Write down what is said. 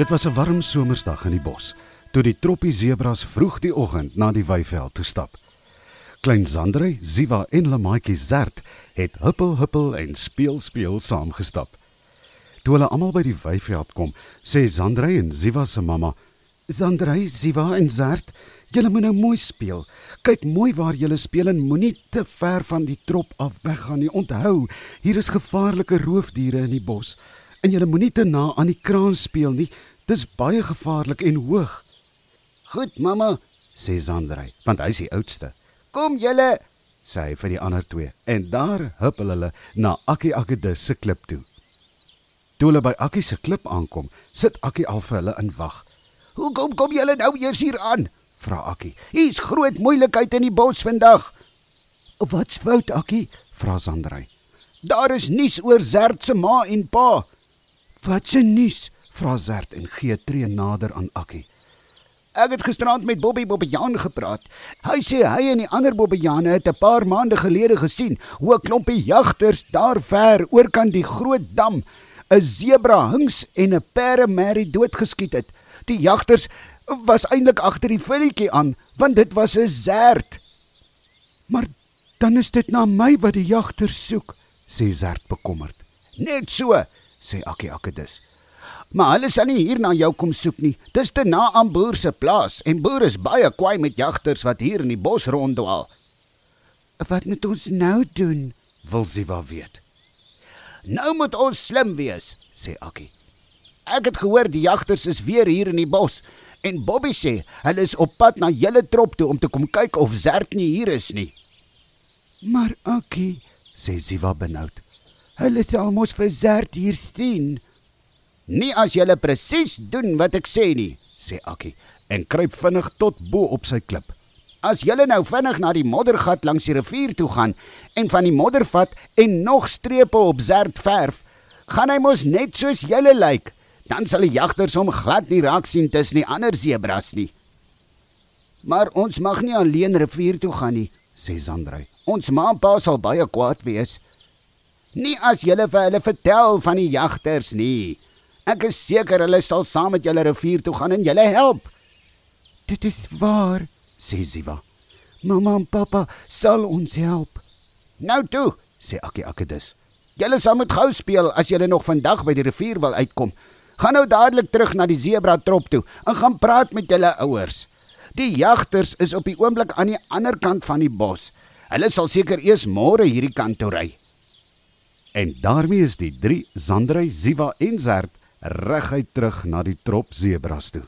Dit was 'n warm somersdag in die bos, toe die troppie sebras vroeg die oggend na die weiveld toe stap. Klein Zandrey, Ziva en Lamaatjie Zert het huppel huppel en speel speel saamgestap. Toe hulle almal by die weiveld kom, sê Zandrey en Ziva se mamma: "Zandrey, Ziva en Zert, julle moet nou mooi speel. Kyk mooi waar julle speel en moenie te ver van die trop af weggaan nie. Onthou, hier is gevaarlike roofdiere in die bos." En jy moenie te na aan die kraan speel nie. Dis baie gevaarlik en hoog. Goed, mamma, sê Zandrey, want hy is die oudste. Kom julle, sê hy vir die ander twee. En daar huppel hulle na Akkie Akkedus se klip toe. Toe hulle by Akkie se klip aankom, sit Akkie al vir hulle in wag. "Hoekom kom julle nou eers hier aan?" vra Akkie. "Hier's groot moeilikheid in die bos vandag." "Wat's fout, Akkie?" vra Zandrey. "Daar is nuus oor Zert se ma en pa." "Wat se nuus?" Vra Zert en gee tree nader aan Akkie. Ek het gisterand met Bobby Bobbejaan gepraat. Hy sê hy en die ander Bobbejane het 'n paar maande gelede gesien hoe 'n klompie jagters daar ver oor kan die groot dam 'n sebra hings en 'n peremerrie doodgeskiet het. Die jagters was eintlik agter die villetjie aan, want dit was 'n zert. Maar dan is dit na my wat die jagters soek, sê Zert bekommerd. Net so, sê Akkie Akkedus. Maar hulle sal nie hier na jou kom soek nie. Dis te na aan boer se plaas en boer is baie kwaai met jagters wat hier in die bos ronddwaal. Wat moet ons nou doen? Wil Siva weet. Nou moet ons slim wees, sê Akkie. Ek het gehoor die jagters is weer hier in die bos en Bobby sê hulle is op pad na julle trop toe om te kom kyk of Zerk nie hier is nie. Maar Akkie, sê Siva benoud. Hulle het almos vir Zerk hier sien. Nie as jy presies doen wat ek sê nie, sê Akkie en kruip vinnig tot bo op sy klip. As jy nou vinnig na die moddergat langs die rivier toe gaan en van die modder vat en nog strepe op zerd verf, gaan hy mos net soos jy lyk. Dan sal die jagters hom glad nie raak sien tussen die ander sebras nie. Maar ons mag nie alleen rivier toe gaan nie, sê Zandrey. Ons ma en pa sal baie kwaad wees. Nie as jy vir hulle vertel van die jagters nie. Ek is seker hulle sal saam met julle rivier toe gaan en julle help. Dit is waar, sê Siva. Mamma en pappa sal ons help. Nou toe, sê Akkie Akkedus. Julle sal moet gou speel as julle nog vandag by die rivier wil uitkom. Gaan nou dadelik terug na die sebra trop toe en gaan praat met julle ouers. Die jagters is op die oomblik aan die ander kant van die bos. Hulle sal seker eers môre hierdie kant toe ry. En daarmee is die 3 Zandrey, Ziva en Zert reguit terug na die trop sebras toe.